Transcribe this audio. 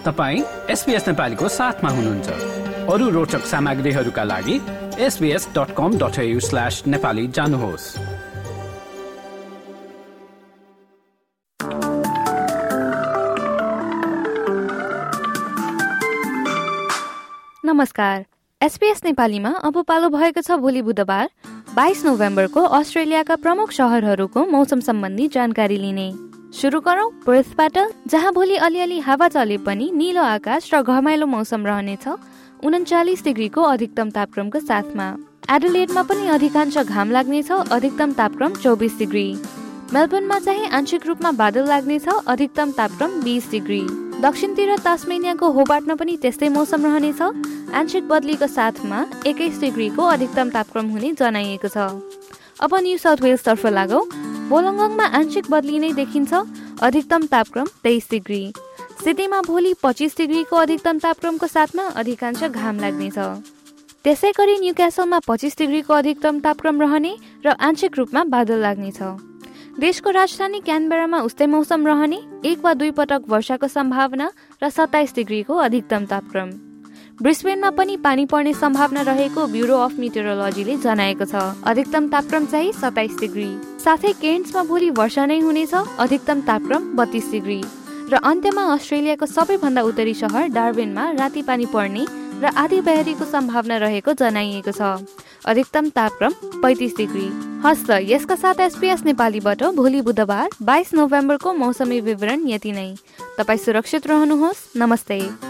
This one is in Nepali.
तपाईँ एसपिएस नेपालीको साथमा हुनुहुन्छ। अरू रोचक सामग्रीहरूका लागि SBS dot com dot slash Nepali जानुहोस्। नमस्कार। एसपिएस नेपालीमा अब पालो भएको छ भोलि बुधबार बाइस नोभेम्बरको अस्ट्रेलियाका प्रमुख सहरहरूको मौसम सम्बन्धी जानकारी लिने। सुरु गरौँ पर्थबाट जहाँ भोलि अलिअलि हावा चले पनि निलो आकाश र घमाइलो मौसम रहनेछ उन्चालिस डिग्रीको अधिकतम तापक्रमको साथमा। एडलेडमा पनि अधिकांश घाम लाग्नेछ अधिकतम तापक्रम चौबिस डिग्री। मेलबर्नमा चाहिँ आंशिक रूपमा बादल लाग्नेछ अधिकतम तापक्रम बिस डिग्री। दक्षिणतिर तास्मेनियाको होबाटमा पनि त्यस्तै मौसम रहनेछ आंशिक बदलीको साथमा एक्काइस डिग्रीको अधिकतम तापक्रम हुने जनाइएको छ। अब न्यू साउथ वेल्सतर्फ लागौ। बोलङ्गङमा आंशिक बदली नै देखिन्छ। अधिकतम तापक्रम तेइस डिग्री। सिटीमा भोलि पच्चिस डिग्रीको अधिकतम तापक्रमको साथमा अधिकांश घाम लाग्नेछ। त्यसै गरी न्यू क्यासलमा पच्चिस डिग्रीको अधिकतम तापक्रम रहने र आंशिक रूपमा बादल लाग्नेछ। देशको राजधानी क्यानबेरामा उस्तै मौसम रहने एक वा दुई पटक वर्षाको सम्भावना र सत्ताइस डिग्रीको अधिकतम तापक्रम। ब्रिस्बेनमा पनि पानी पर्ने सम्भावना रहेको ब्युरो अफ मिटेरोलोजीले जनाएको छ। अधिकतम तापक्रम चाहिँ सत्ताइस डिग्री। साथै केन्ट्समा भोलि वर्षा नै हुनेछ अधिकतम तापक्रम बत्तीस डिग्री। र अन्त्यमा अस्ट्रेलियाको सबैभन्दा उत्तरी सहर डार्बिनमा राति पानी पर्ने र आधी बहरीको सम्भावना रहेको जनाइएको छ। अधिकतम तापक्रम पैँतिस डिग्री। हस्त यसका साथ एसपिएस नेपालीबाट भोलि बुधबार बाइस नोभेम्बरको मौसमी विवरण यति नै। तपाईँ सुरक्षित रहनुहोस्। नमस्ते।